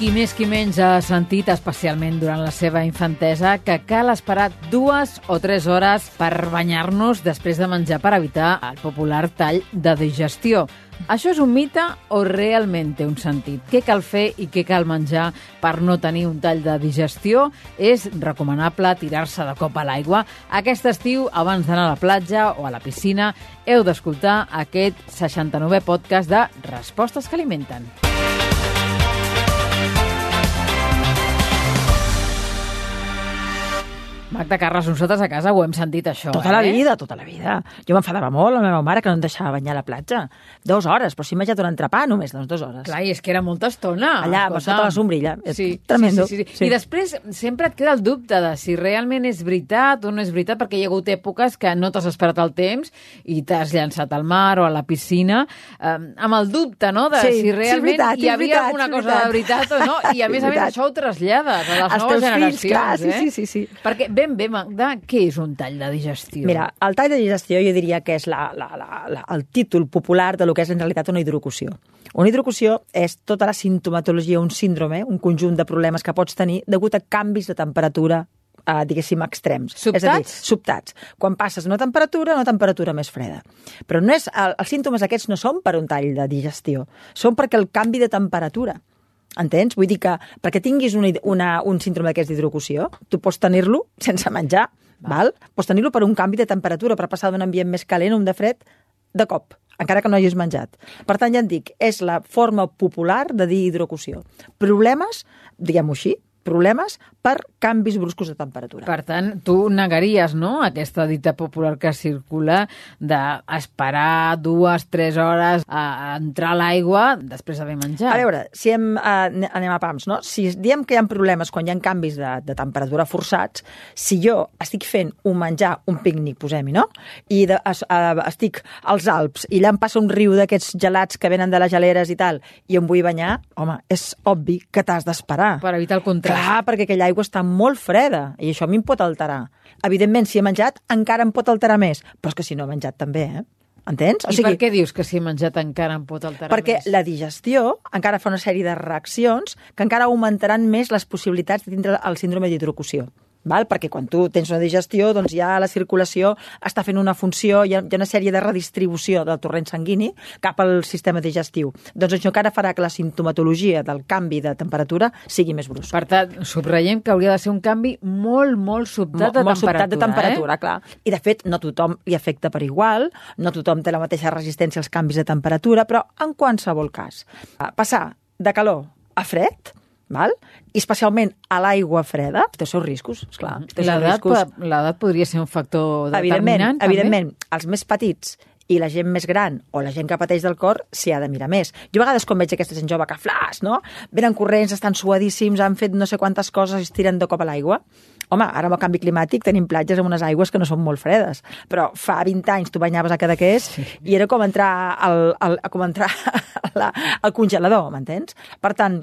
Qui més qui menys ha sentit, especialment durant la seva infantesa, que cal esperar dues o tres hores per banyar-nos després de menjar per evitar el popular tall de digestió. Això és un mite o realment té un sentit? Què cal fer i què cal menjar per no tenir un tall de digestió? És recomanable tirar-se de cop a l'aigua? Aquest estiu, abans d'anar a la platja o a la piscina, heu d'escoltar aquest 69è podcast de Respostes que alimenten. Magda Carles, nosaltres a casa ho hem sentit, això, Tota eh? la vida, tota la vida. Jo m'enfadava molt, la meva mare, que no em deixava banyar a la platja. Dues hores, però si he menjat un entrepà, només doncs dues hores. Clar, i és que era molta estona. Allà, escolta. sota la sombrilla. Sí, tremendo. Sí, sí, sí. Sí. I després sempre et queda el dubte de si realment és veritat o no és veritat, perquè hi ha hagut èpoques que no t'has esperat el temps i t'has llançat al mar o a la piscina, eh, amb el dubte, no?, de Sí, si sí, realment veritat, hi havia veritat, alguna cosa de veritat o no, i a És més a més veritat. això ho trasllades a les noves teus fills, generacions, clar, sí, eh? sí, sí, sí. Perquè, ben bé, Magda, què és un tall de digestió? Mira, el tall de digestió jo diria que és la, la, la, la, el títol popular de lo que és en realitat una hidrocució. Una hidrocució és tota la sintomatologia, un síndrome, un conjunt de problemes que pots tenir degut a canvis de temperatura eh, diguéssim, extrems. És a dir, sobtats. Quan passes una temperatura una temperatura més freda. Però no és, el, els símptomes aquests no són per un tall de digestió, són perquè el canvi de temperatura Entens? Vull dir que perquè tinguis una, una, un síndrome d'aquests d'hidrocució, tu pots tenir-lo sense menjar, val? Pots tenir-lo per un canvi de temperatura, per passar d'un ambient més calent a un de fred, de cop, encara que no hagis menjat. Per tant, ja et dic, és la forma popular de dir hidrocució. Problemes, diguem-ho així, problemes per canvis bruscos de temperatura. Per tant, tu negaries, no?, aquesta dita popular que circula d'esperar dues, tres hores a entrar a l'aigua després d'haver menjat. A veure, si hem, eh, anem a pams, no? Si diem que hi ha problemes quan hi ha canvis de, de temperatura forçats, si jo estic fent un menjar, un pícnic, posem-hi, no? I de, es, eh, estic als Alps i allà em passa un riu d'aquests gelats que venen de les geleres i tal, i em vull banyar, home, és obvi que t'has d'esperar. Per evitar el contrast. Clar, perquè aquella aigua està molt freda i això a mi em pot alterar. Evidentment, si he menjat, encara em pot alterar més, però és que si no he menjat també, eh? Entens? I per què dius que si he menjat encara em pot alterar perquè més? la digestió encara fa una sèrie de reaccions que encara augmentaran més les possibilitats de tindre el síndrome d'hidrocució. Val? Perquè quan tu tens una digestió, doncs ja la circulació està fent una funció, hi ha, hi ha una sèrie de redistribució del torrent sanguini cap al sistema digestiu. Doncs això encara farà que la sintomatologia del canvi de temperatura sigui més brusca. Per tant, subratllem que hauria de ser un canvi molt, molt sobtat de molt temperatura. sobtat de temperatura, eh? clar. I, de fet, no tothom li afecta per igual, no tothom té la mateixa resistència als canvis de temperatura, però en qualsevol cas, passar de calor a fred, val? i especialment a l'aigua freda, té els seus riscos, esclar. L'edat riscos. podria ser un factor Evidentment, determinant, també? evidentment, els més petits i la gent més gran o la gent que pateix del cor s'hi ha de mirar més. Jo a vegades quan veig aquesta gent jove que flash, no? Venen corrents, estan suadíssims, han fet no sé quantes coses i es tiren de cop a l'aigua. Home, ara amb el canvi climàtic tenim platges amb unes aigües que no són molt fredes, però fa 20 anys tu banyaves a Cadaqués sí. i era com entrar al, al, com entrar la, al congelador, m'entens? Per tant,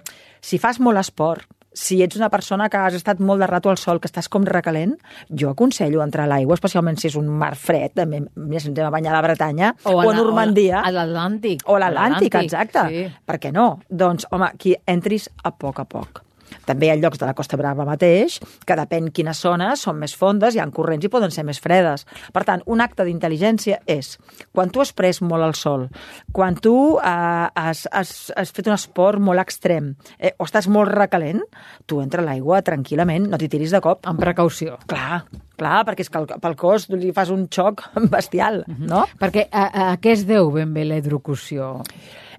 si fas molt esport, si ets una persona que has estat molt de rato al sol, que estàs com recalent, jo aconsello entrar a l'aigua, especialment si és un mar fred, també, més ens hem a banyar a la Bretanya, o, a, la- Normandia. O a l'Atlàntic. O a l'Atlàntic, exacte. Sí. Per què no? Doncs, home, aquí entris a poc a poc. També hi ha llocs de la Costa Brava mateix, que depèn quines zones són més fondes, hi ha corrents i poden ser més fredes. Per tant, un acte d'intel·ligència és, quan tu has pres molt el sol, quan tu eh, has, has, has fet un esport molt extrem, eh, o estàs molt recalent, tu entra a l'aigua tranquil·lament, no t'hi tiris de cop. Amb precaució. Clar, clar, perquè és que el- pel cos li fas un xoc bestial, no? Perquè a, a, a què es deu ben bé la hidrocució?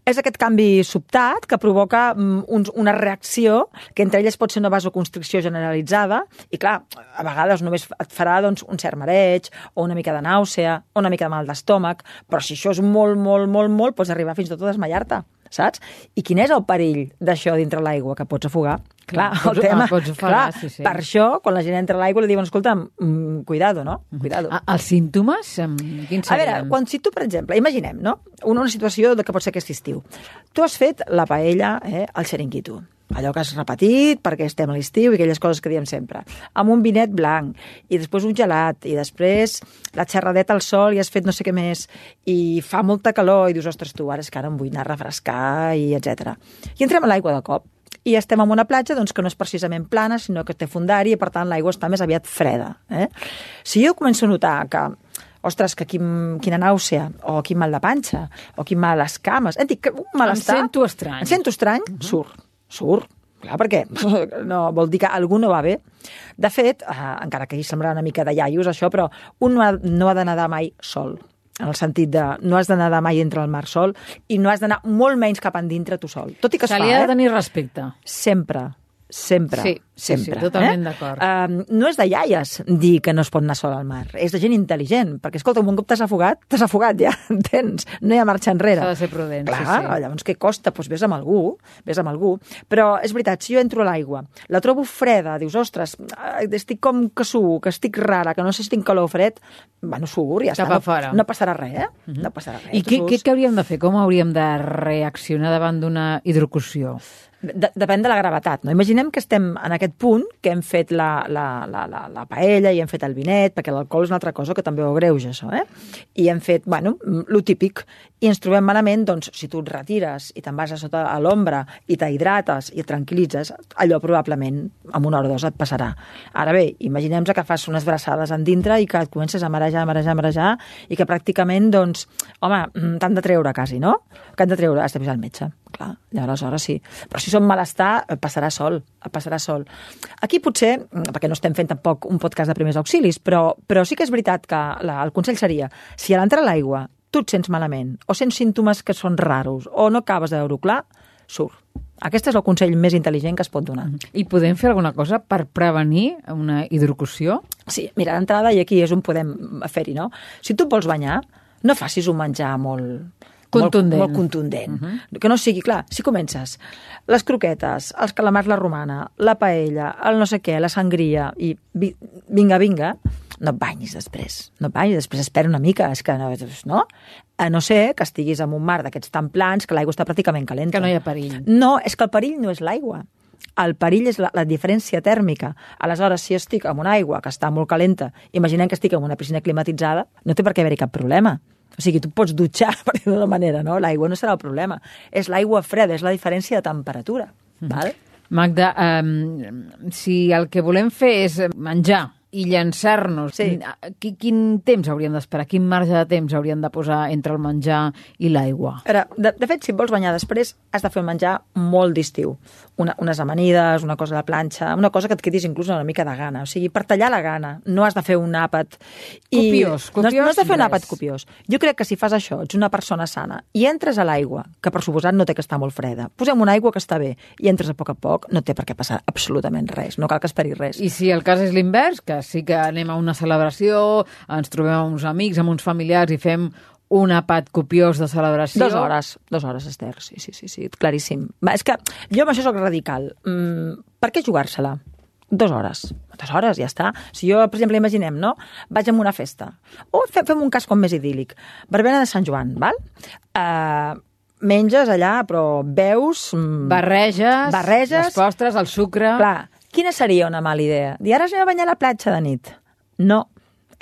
És aquest canvi sobtat que provoca mm, un, una reacció que entre elles pot ser una vasoconstricció generalitzada i clar, a vegades només et farà doncs, un cert mareig o una mica de nàusea o una mica de mal d'estómac, però si això és molt, molt, molt, molt, pots arribar fins i tot a desmaiar-te. Saps? I quin és el perill d'això dintre l'aigua? Que pots afogar. Clar, Clar, el tema... ah, pots ofegar, clar, sí, sí. Per això, quan la gent entra a l'aigua, li diuen, escolta, mm, cuidado, no? Cuidado. Ah, Els símptomes, quins A serien? veure, quan, si tu, per exemple, imaginem, no? Una, una situació de que pot ser aquest estiu. Tu has fet la paella eh, al xeringuito. Allò que has repetit perquè estem a l'estiu i aquelles coses que diem sempre. Amb un vinet blanc, i després un gelat, i després la xerradeta al sol i has fet no sé què més, i fa molta calor i dius, ostres, tu, ara és que ara em vull anar a refrescar, i etc. I entrem a l'aigua de cop i estem en una platja doncs, que no és precisament plana, sinó que té fundari i, per tant, l'aigua està més aviat freda. Eh? Si jo començo a notar que ostres, que quin, quina nàusea, o quin mal de panxa, o quin mal a les cames, et dic un malestar... sento estrany. Em sento estrany, uh -huh. surt, surt. Clar, perquè no, vol dir que algú no va bé. De fet, eh, encara que hi semblarà una mica de iaios, això, però un no ha, no ha de nedar mai sol en el sentit de no has de nedar mai entre el mar sol i no has d'anar molt menys cap endintre tu sol. Tot i que es Se fa, li ha eh? de tenir respecte. Sempre, sempre. Sí, sí, sí, sempre, totalment eh? d'acord. Uh, no és de iaies dir que no es pot anar sol al mar, és de gent intel·ligent, perquè, escolta, un cop t'has afogat, t'has afogat ja, entens? No hi ha marxa enrere. S'ha de ser prudent, Clar, sí, sí. llavors què costa? Doncs vés amb algú, vés amb algú. Però és veritat, si jo entro a l'aigua, la trobo freda, dius, ostres, eh, estic com que suo, que estic rara, que no sé si tinc calor o fred, bueno, suur, ja Cap està. a fora. No, no passarà res, eh? No passarà res. I què, què, què hauríem de fer? Com hauríem de reaccionar davant d'una hidrocució? De, depèn de la gravetat. No? Imaginem que estem en aquest punt, que hem fet la, la, la, la, la paella i hem fet el vinet, perquè l'alcohol és una altra cosa que també ho greuja, això, eh? I hem fet, bueno, lo típic. I ens trobem malament, doncs, si tu et retires i te'n vas a sota a l'ombra i t'hidrates i et tranquil·litzes, allò probablement en una hora o dos et passarà. Ara bé, imaginem que fas unes braçades en dintre i que et comences a marejar, marejar, marejar i que pràcticament, doncs, home, mm, t'han de treure quasi, no? Que han de treure, has de el metge, clar, i aleshores sí. Però si som malestar, et passarà sol, et passarà sol. Aquí potser, mm, perquè no estem fent tampoc un podcast de primers auxilis, però, però sí que és veritat que la, el consell seria, si a l'entrar l'aigua tu et sents malament, o sents símptomes que són raros, o no acabes de veure-ho clar, surt. Aquest és el consell més intel·ligent que es pot donar. I podem fer alguna cosa per prevenir una hidrocució? Sí, mira, d'entrada, i aquí és on podem fer-hi, no? Si tu vols banyar, no facis un menjar molt... Contundent. Molt, molt contundent. Uh -huh. Que no sigui, clar, si comences les croquetes, els calamars la romana, la paella, el no sé què, la sangria, i vi, vinga, vinga, no et banyis després. No et banyis, després espera una mica, és que no, no? A no ser que estiguis en un mar d'aquests tan plans que l'aigua està pràcticament calenta. Que no hi ha perill. No, és que el perill no és l'aigua. El perill és la, la diferència tèrmica. Aleshores, si estic en una aigua que està molt calenta, imaginem que estic en una piscina climatitzada, no té per què haver-hi cap problema. O sigui, tu pots dutxar, per dir d'una manera, no? L'aigua no serà el problema. És l'aigua freda, és la diferència de temperatura. Val? Magda, um, si el que volem fer és menjar i llançar-nos, Sí. qui, quin temps hauríem d'esperar? Quin marge de temps hauríem de posar entre el menjar i l'aigua? De, de fet, si vols banyar després, has de fer menjar molt d'estiu. Una, unes amanides, una cosa de planxa, una cosa que et quedis inclús una mica de gana. O sigui, per tallar la gana, no has de fer un àpat... Copiós, no, no has de fer un àpat copiós. Jo crec que si fas això, ets una persona sana, i entres a l'aigua, que per suposat no té que estar molt freda, posem una aigua que està bé, i entres a poc a poc, no té per què passar absolutament res. No cal que esperis res. I si el cas és l'invers, que sí que anem a una celebració, ens trobem amb uns amics, amb uns familiars i fem un àpat copiós de celebració... Dues hores, dues hores, Esther, sí, sí, sí, sí, claríssim. Va, és que jo amb això sóc radical. Mm, per què jugar-se-la? Dues hores. Dues hores, ja està. Si jo, per exemple, imaginem, no? Vaig a una festa. O fem, fem un cas com més idíl·lic. Verbena de Sant Joan, val? Uh, menges allà, però veus... mm, Barreges, Barreges. les postres, el sucre... Clar, quina seria una mala idea? Dir, ara anem a banyar a la platja de nit. No,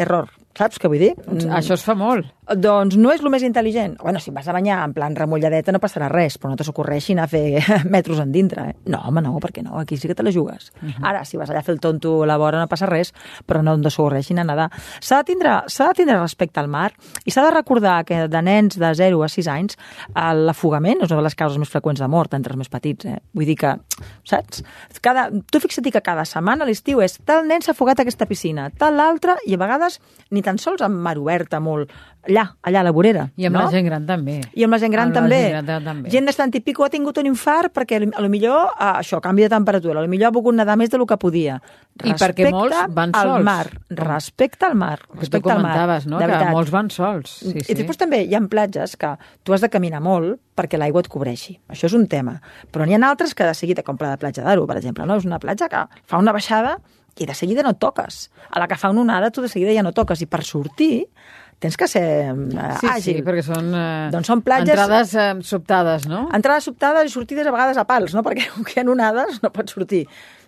error. Saps què vull dir? Mm, Això es fa molt. Doncs no és el més intel·ligent. Bueno, si vas a banyar en plan remulladeta no passarà res, però no te s'ocorreixi anar a fer metros en dintre. Eh? No, home, no, perquè no, aquí sí que te la jugues. Uh -huh. Ara, si vas allà a fer el tonto a la vora no passa res, però no te s'ocorreixin a nedar. S'ha de, tindre, de tindre respecte al mar i s'ha de recordar que de nens de 0 a 6 anys l'afogament és una de les causes més freqüents de mort entre els més petits. Eh? Vull dir que, saps? Cada, tu fixa't que cada setmana a l'estiu és tal nen s'ha afogat a aquesta piscina, tal l'altre, i a vegades ni tan sols amb mar oberta molt allà, allà a la vorera. I amb no? la gent gran també. I amb la gent gran Amb la també. gent gran també. Gent de 70 i pico ha tingut un infart perquè a lo millor, eh, això, canvi de temperatura, a lo millor ha volgut nedar més del que podia. I perquè molts van al sols. mar, respecte al mar, Que tu respecte al mar. comentaves, no? de Que veritat. molts van sols. Sí, I sí. després també hi ha platges que tu has de caminar molt perquè l'aigua et cobreixi. Això és un tema. Però n'hi ha altres que de seguida, com la de Platja d'Aro, per exemple, no? és una platja que fa una baixada i de seguida no toques. A la que fa una onada tu de seguida ja no toques. I per sortir tens que ser eh, Sí, àgil. sí, perquè són, eh, Doncs són platges- entrades eh, sobtades, no? Entrades sobtades i sortides a vegades a pals, no? perquè que ha onades no pots sortir.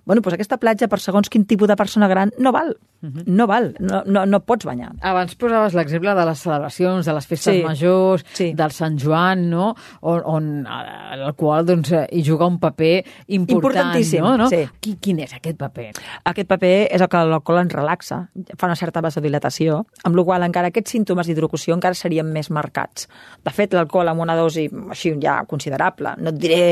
Bueno, doncs aquesta platja, per segons quin tipus de persona gran, no val. No val, no, no, no pots banyar. Abans posaves l'exemple de les celebracions, de les festes Sí, majors, sí. del Sant Joan, no? On, on eh, el qual doncs, eh, hi juga un paper important, Importantíssim, no? no? sí. Qui, quin és aquest paper? Aquest paper és el que l'alcohol ens relaxa, fa una certa vasodilatació, amb la qual encara aquests símptomes d'hidrocució encara serien més marcats. De fet, l'alcohol amb una dosi així ja considerable, no et diré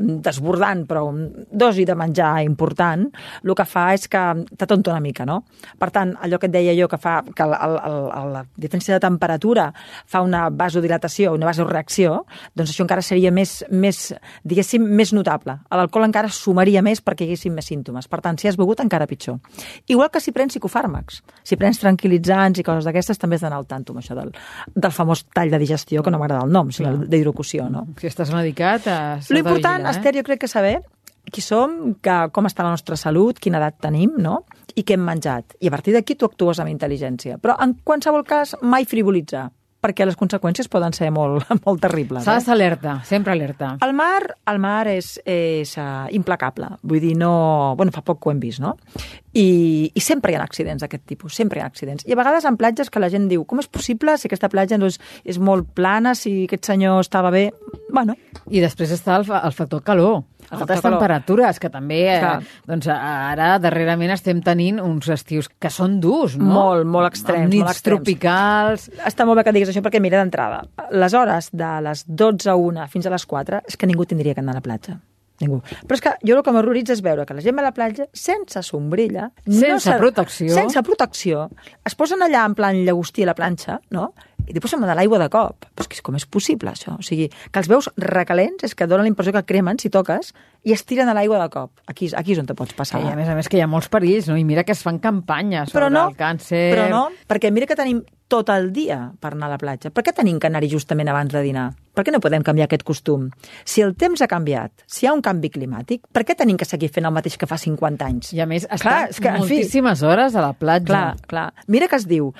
desbordant, però dosi de menjar important, el que fa és que t'atonta una mica, no? Per tant, allò que et deia jo, que fa que el, el, el, la diferència de temperatura fa una vasodilatació, una vasoreacció, doncs això encara seria més, més diguéssim, més notable. L'alcohol encara sumaria més perquè hi haguessin més símptomes. Per tant, si has begut, encara pitjor. Igual que si prens psicofàrmacs. Si prens tranquil·litzants i coses d'aquestes, també has d'anar al tanto amb això del, del famós tall de digestió, que no m'agrada el nom, Clar. d'hidrocució, no? Si estàs medicat, eh, s'ha Lo de important, vigilar, eh? Esther, jo crec que saber qui som, que, com està la nostra salut, quina edat tenim, no? i què hem menjat. I a partir d'aquí tu actues amb intel·ligència. Però en qualsevol cas, mai frivolitzar, perquè les conseqüències poden ser molt, molt terribles. S'ha Eh? d'estar alerta, sempre alerta. El mar, el mar és, és uh, implacable. Vull dir, no... Bueno, fa poc que ho hem vist, no? I, I sempre hi ha accidents d'aquest tipus, sempre hi ha accidents. I a vegades en platges que la gent diu com és possible si aquesta platja doncs, és molt plana, si aquest senyor estava bé... Bueno, I després està el, fa- el factor calor, El altes calor. temperatures, que també eh, doncs, ara darrerament estem tenint uns estius que són durs, no? Molt, molt extrems, Amb nits molt extrems. tropicals... està molt bé que diguis això perquè, mira, d'entrada, les hores de les 12 a 1 fins a les 4 és que ningú tindria que anar a la platja. Ningú. Però és que jo el que m'horroritza és veure que la gent va a la platja sense sombrilla... Sense s'ha- protecció. Sense protecció. Es posen allà en plan llagostí a la planxa, no? I després se'n va de l'aigua de cop. Però és que com és possible, això? O sigui, que els veus recalents és que dona la impressió que cremen, si toques, i es tiren a l'aigua de cop. Aquí, aquí és on te pots passar. I a més a més que hi ha molts perills, no? I mira que es fan campanyes sobre però no, el càncer... Però no, perquè mira que tenim tot el dia per anar a la platja. Per què tenim que anar-hi justament abans de dinar? Per què no podem canviar aquest costum? Si el temps ha canviat, si hi ha un canvi climàtic, per què tenim que seguir fent el mateix que fa 50 anys? I a més, estan Clar, és que, en fi, moltíssimes hores a la platja. Clar, clar. Mira que es diu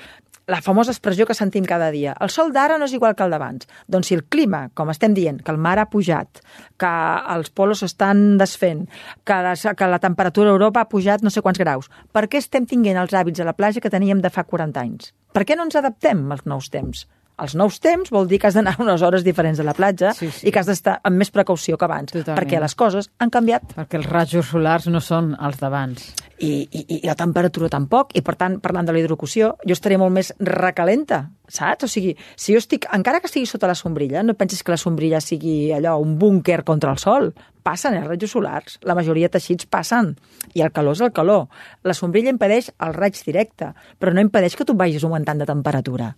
la famosa expressió que sentim cada dia. El sol d'ara no és igual que el d'abans. Doncs si el clima, com estem dient, que el mar ha pujat, que els polos s'estan desfent, que la, que la temperatura a Europa ha pujat no sé quants graus, per què estem tinguent els hàbits a la platja que teníem de fa 40 anys? Per què no ens adaptem als nous temps? Els nous temps vol dir que has d'anar unes hores diferents a la platja Sí, sí. i que has d'estar amb més precaució que abans, Totalment. perquè les coses han canviat Perquè els rajos solars no són els d'abans. i, i, i la temperatura tampoc, i per tant, parlant de la hidrocució, jo estaré molt més recalenta, saps? O sigui, si jo estic, encara que estigui sota la sombrilla, no pensis que la sombrilla sigui allò, un búnquer contra el sol. Passen els rajos solars, la majoria de teixits passen, i el calor és el calor. La sombrilla impedeix el raig directe, però no impedeix que tu vagis augmentant de temperatura.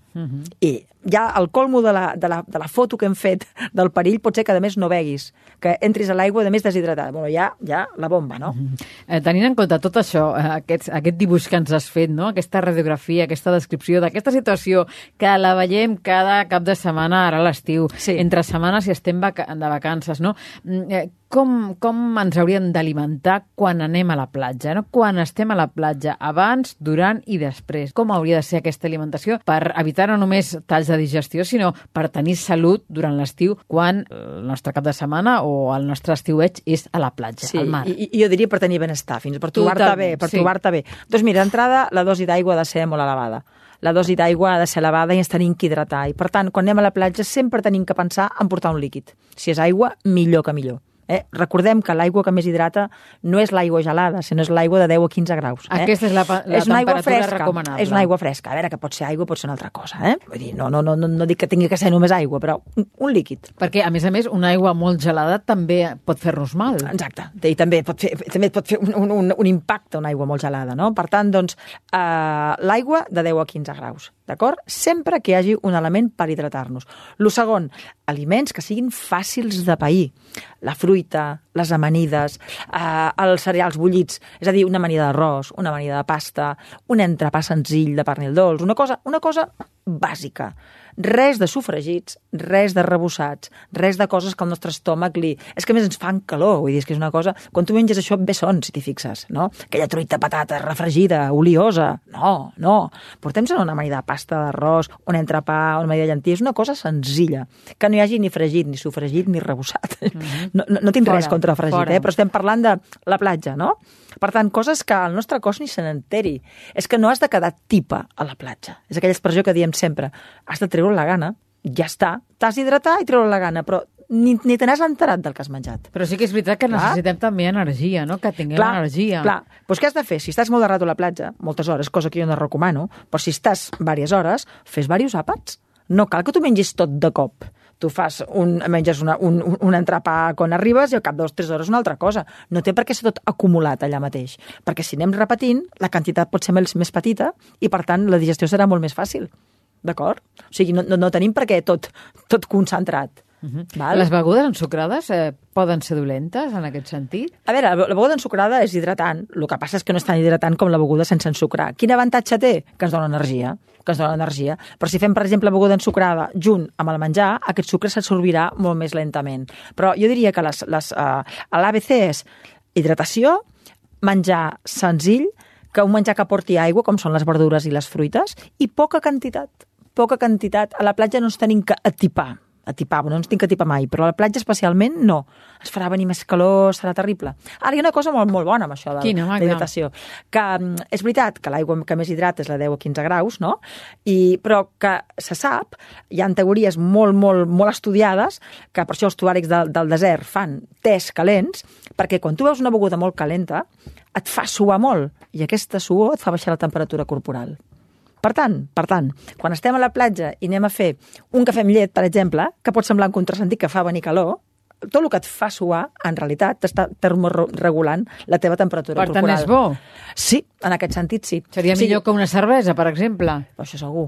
I ja el colmo de la, de, la, de la foto que hem fet del perill pot ser que, a més, no beguis, que entris a l'aigua, a més, deshidratada. Bueno, ja, ja la bomba, no? Eh, tenint en compte tot això, eh, aquest, aquest dibuix que ens has fet, no? aquesta radiografia, aquesta descripció d'aquesta situació que la veiem cada cap de setmana ara a l'estiu, Sí. entre setmanes i estem vaca de vacances, no? Mm, eh, Com, com ens hauríem d'alimentar quan anem a la platja, no? quan estem a la platja, abans, durant i després? Com hauria de ser aquesta alimentació per evitar no només talls de digestió, sinó per tenir salut durant l'estiu quan el nostre cap de setmana o el nostre estiueig és a la platja, Sí, al mar? i, i jo diria per tenir benestar, fins per trobar-te bé, per sí. trobar-te bé. Doncs mira, d'entrada, la dosi d'aigua ha de ser molt elevada. La dosi d'aigua ha de ser elevada i ens tenim que hidratar. I, per tant, quan anem a la platja sempre tenim que pensar en portar un líquid. Si és aigua, millor que millor. Eh? Recordem que l'aigua que més hidrata no és l'aigua gelada, sinó és l'aigua de 10 a 15 graus. Eh? Aquesta és la la és una aigua fresca, recomanable. És una aigua fresca. A veure, que pot ser aigua, pot ser una altra cosa. Eh? Vull dir, no, no, no, no, no dic que tingui que ser només aigua, però un, un líquid. Perquè, a més a més, una aigua molt gelada també pot fer-nos mal. Exacte, i també pot fer, també pot fer un, un, un impacte una aigua molt gelada, no? Per tant, doncs, eh, l'aigua de 10 a 15 graus. D'acord? Sempre que hi hagi un element per hidratar-nos. Lo segon, aliments que siguin fàcils de pair. La fruita, les amanides, eh, els cereals bullits, és a dir, una amanida d'arròs, una amanida de pasta, un entrepà senzill de pernil dolç, una cosa, una cosa bàsica. Res de sofregits, res de rebossats, res de coses que el nostre estómac li... És que més ens fan calor, vull dir, és que és una cosa... Quan tu menges això, bé son, si t'hi fixes, no? Aquella truita patata refregida, oliosa... No, no. Portem-se una amanida de pasta d'arròs, un entrepà, una amanida de llenties, una cosa senzilla. Que no hi hagi ni fregit, ni sofregit, ni rebossat. Mm -hmm. no, no, no tinc fora, res contra el fregit, fora. eh? però estem parlant de la platja, no? Per tant, coses que el nostre cos ni se n'enteri. És que no has de quedar tipa a la platja. És aquella expressió que diem sempre. Has de treure la gana, ja està. T'has d'hidratar i treure la gana, però ni, ni te n'has enterat del que has menjat. Però sí que és veritat que clar. necessitem també energia, no? Que tinguem clar, energia. Clar, doncs què has de fer? Si estàs molt de rato a la platja, moltes hores, cosa que jo no recomano, però si estàs diverses hores, fes diversos àpats. No cal que tu mengis tot de cop tu fas un, menges una, un, un entrepà quan arribes i al cap de dues tres hores una altra cosa. No té per què ser tot acumulat allà mateix, perquè si anem repetint, la quantitat pot ser més, més petita i, per tant, la digestió serà molt més fàcil. D'acord? O sigui, no, no, no tenim per què tot, tot concentrat. Uh -huh. Val? Les begudes ensucrades eh, poden ser dolentes en aquest sentit? A veure, la beguda ensucrada és hidratant. El que passa és que no és tan hidratant com la beguda sense ensucrar. Quin avantatge té? Que ens dona energia que ens dona energia. Però si fem, per exemple, beguda ensucrada junt amb el menjar, aquest sucre s'absorbirà molt més lentament. Però jo diria que les, les, uh, l'ABC és hidratació, menjar senzill, que un menjar que porti aigua, com són les verdures i les fruites, i poca quantitat. Poca quantitat. A la platja no ens tenim que atipar atipar, no ens tinc que atipar mai, però a la platja especialment no. Es farà venir més calor, serà terrible. Ara hi ha una cosa molt, molt bona amb això de Quina, hidratació. Que mm, és veritat que l'aigua que més hidrata és la 10 o 15 graus, no? I, però que se sap, hi ha teories molt, molt, molt estudiades, que per això els tuàrics del, del desert fan tés calents, perquè quan tu veus una beguda molt calenta, et fa suar molt, i aquesta suor et fa baixar la temperatura corporal. Per tant, per tant, quan estem a la platja i anem a fer un cafè amb llet, per exemple, que pot semblar un contrasentit que fa venir calor, tot el que et fa suar, en realitat, t'està termorregulant la teva temperatura per corporal. Per tant, és bo. Sí, en aquest sentit, sí. Seria sí. millor que una cervesa, per exemple. Això segur.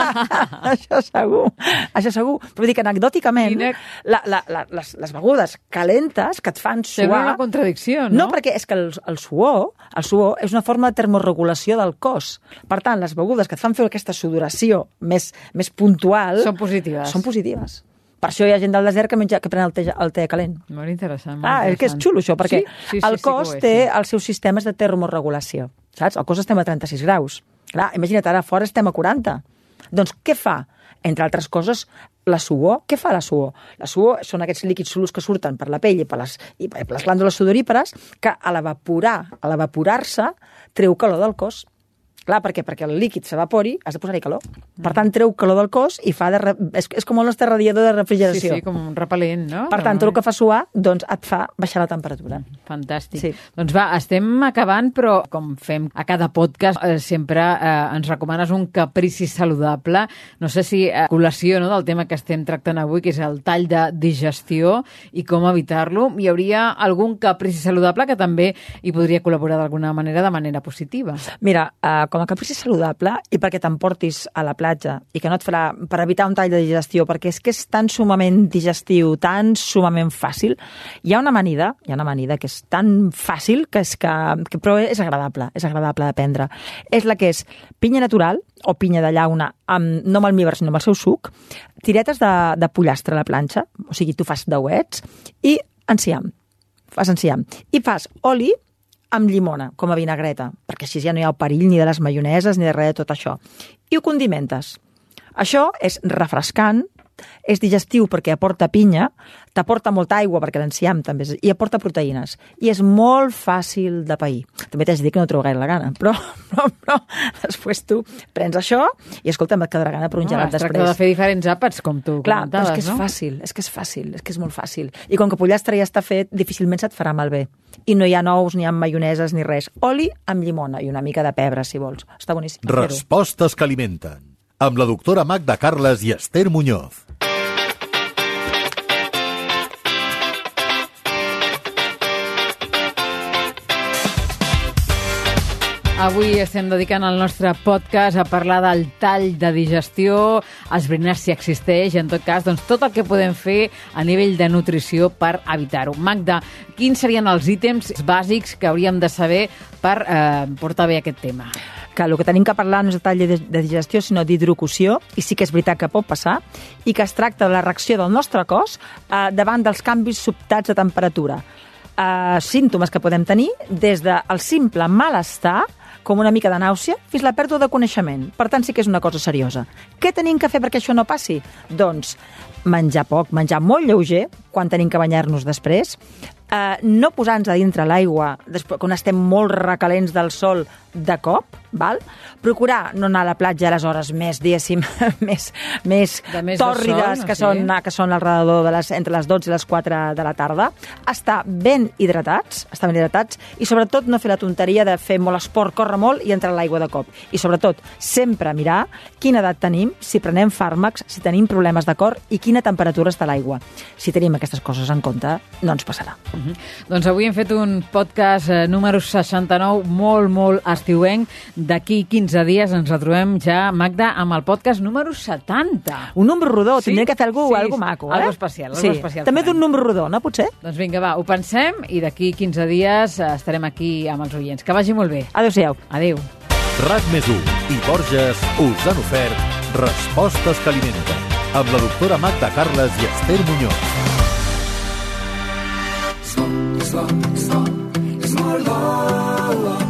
Això segur. Això segur. Però dic, anecdòticament, Quina... la, la, la, les, les begudes calentes que et fan suar... Sembla una contradicció, no? No, perquè és que el, el suor, el suor és una forma de termorregulació del cos. Per tant, les begudes que et fan fer aquesta sudoració més, més puntual... Són positives. Són positives. Per això hi ha gent del desert que, menja, que pren el te, el te calent. Molt interessant. Molt ah, interessant. és que és xulo això, perquè sí? Sí, sí, el cos sí, té sí. els seus sistemes de termorregulació. Saps? El cos estem a 36 graus. Clar, imagina't, ara fora estem a 40. Doncs què fa? Entre altres coses, la suor. Què fa la suor? La suor són aquests líquids solus que surten per la pell i per les, i per les glàndules sudorípares que a l'evaporar, a l'evaporar-se, treu calor del cos. Clar, perquè perquè el líquid s'evapori, has de posar-hi calor. Per tant, treu calor del cos i fa de re... és, és com el nostre radiador de refrigeració. Sí, sí, com un repel·lent, no? Per tant, tot el que fa suar, doncs et fa baixar la temperatura. Fantàstic. Sí. Doncs va, estem acabant, però com fem a cada podcast, eh, sempre eh, ens recomanes un caprici saludable. No sé si a col·lació no, del tema que estem tractant avui, que és el tall de digestió i com evitar-lo, hi hauria algun caprici saludable que també hi podria col·laborar d'alguna manera, de manera positiva. Mira, eh, com a caprici saludable i perquè t'emportis a la platja i que no et farà per evitar un tall de digestió, perquè és que és tan sumament digestiu, tan sumament fàcil. Hi ha una amanida, hi ha una amanida que és tan fàcil que és que, que però és agradable, és agradable de prendre. És la que és pinya natural o pinya de llauna, amb, no amb almíbar, sinó amb el seu suc, tiretes de, de pollastre a la planxa, o sigui, tu fas dauets, i enciam. Fas enciam. I fas oli amb llimona, com a vinagreta, perquè així ja no hi ha el perill ni de les maioneses ni de res de tot això. I ho condimentes. Això és refrescant, és digestiu perquè aporta pinya, t'aporta molta aigua perquè l'enciam també, és, i aporta proteïnes. I és molt fàcil de pair. També t'haig de dir que no trobo gaire la gana, però, però, però després tu prens això i escolta'm, et quedarà gana per un gelat es després. tracta de fer diferents àpats, com tu Clar, però comentaves, és que és no? fàcil, és que és fàcil, és que és molt fàcil. I com que pollastre ja està fet, difícilment se't farà malbé. I no hi ha nous, ni ha maioneses, ni res. Oli amb llimona i una mica de pebre, si vols. Està boníssim. Respostes que alimenten. Amb la doctora Magda Carles i Esther Muñoz. Avui estem dedicant el nostre podcast a parlar del tall de digestió, esbrinar si existeix, en tot cas, doncs, tot el que podem fer a nivell de nutrició per evitar-ho. Magda, quins serien els ítems bàsics que hauríem de saber per eh, portar bé aquest tema? Que el que tenim que parlar no és de tall de, digestió, sinó d'hidrocució, i sí que és veritat que pot passar, i que es tracta de la reacció del nostre cos eh, davant dels canvis sobtats de temperatura. Eh, símptomes que podem tenir des del simple malestar, com una mica de nàusea, fins la pèrdua de coneixement. Per tant, sí que és una cosa seriosa. Què tenim que fer perquè això no passi? Doncs menjar poc, menjar molt lleuger, quan tenim que banyar-nos després, eh, no posar-nos a dintre l'aigua quan estem molt recalents del sol de cop, val? procurar no anar a la platja a les hores més, diguéssim, més, més, més tòrrides sol, que, sí. són, que són al redador de les, entre les 12 i les 4 de la tarda, estar ben hidratats, estar ben hidratats i sobretot no fer la tonteria de fer molt esport, córrer molt i entrar a l'aigua de cop. I sobretot, sempre mirar quina edat tenim, si prenem fàrmacs, si tenim problemes de cor i quina temperatura està l'aigua. Si tenim aquestes coses en compte, no ens passarà. Uh -huh. Doncs avui hem fet un podcast eh, número 69 molt, molt estiuenc. D'aquí 15 dies ens retrobem ja, Magda, amb el podcast número 70. Un número rodó, Sí? tindria que fer algú, Sí, algú maco, eh? algo especial, algo sí. especial També d'un número rodó, no, potser? Doncs vinga, va, ho pensem i d'aquí 15 dies eh, estarem aquí amb els oients. Que vagi molt bé. Adéu-siau. Adéu. RAC més 1 i Borges us han ofert Respostes que alimenten amb la doctora Magda Carles i Esther Muñoz.